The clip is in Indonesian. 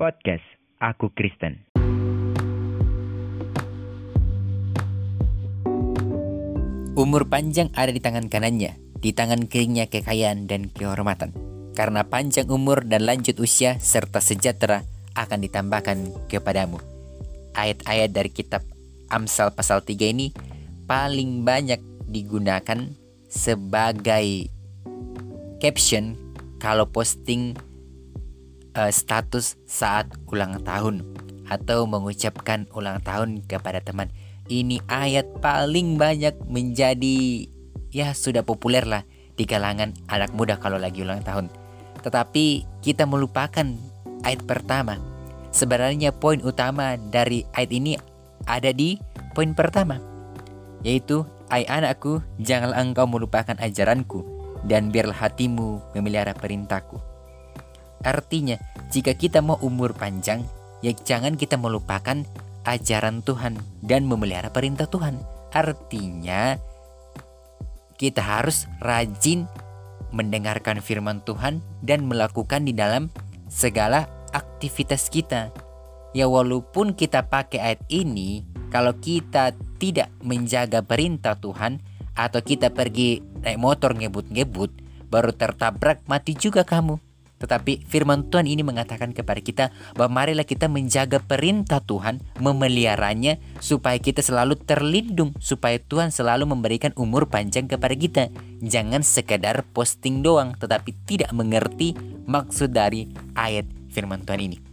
Podcast Aku Kristen. Umur panjang ada di tangan kanannya, di tangan kirinya kekayaan dan kehormatan. Karena panjang umur dan lanjut usia serta sejahtera akan ditambahkan kepadamu. Ayat-ayat dari kitab Amsal pasal 3 ini paling banyak digunakan sebagai caption kalau posting uh, status saat ulang tahun atau mengucapkan ulang tahun kepada teman. Ini ayat paling banyak menjadi ya sudah populer lah di kalangan anak muda kalau lagi ulang tahun. Tetapi kita melupakan ayat pertama. Sebenarnya poin utama dari ayat ini ada di poin pertama yaitu Ai anakku janganlah engkau melupakan ajaranku dan biarlah hatimu memelihara perintahku. Artinya, jika kita mau umur panjang, ya jangan kita melupakan ajaran Tuhan dan memelihara perintah Tuhan. Artinya kita harus rajin mendengarkan firman Tuhan dan melakukan di dalam segala aktivitas kita. Ya walaupun kita pakai ayat ini, kalau kita tidak menjaga perintah Tuhan atau kita pergi naik motor ngebut-ngebut baru tertabrak mati juga kamu. Tetapi firman Tuhan ini mengatakan kepada kita bahwa marilah kita menjaga perintah Tuhan, memeliharanya supaya kita selalu terlindung, supaya Tuhan selalu memberikan umur panjang kepada kita. Jangan sekedar posting doang tetapi tidak mengerti maksud dari ayat firman Tuhan ini.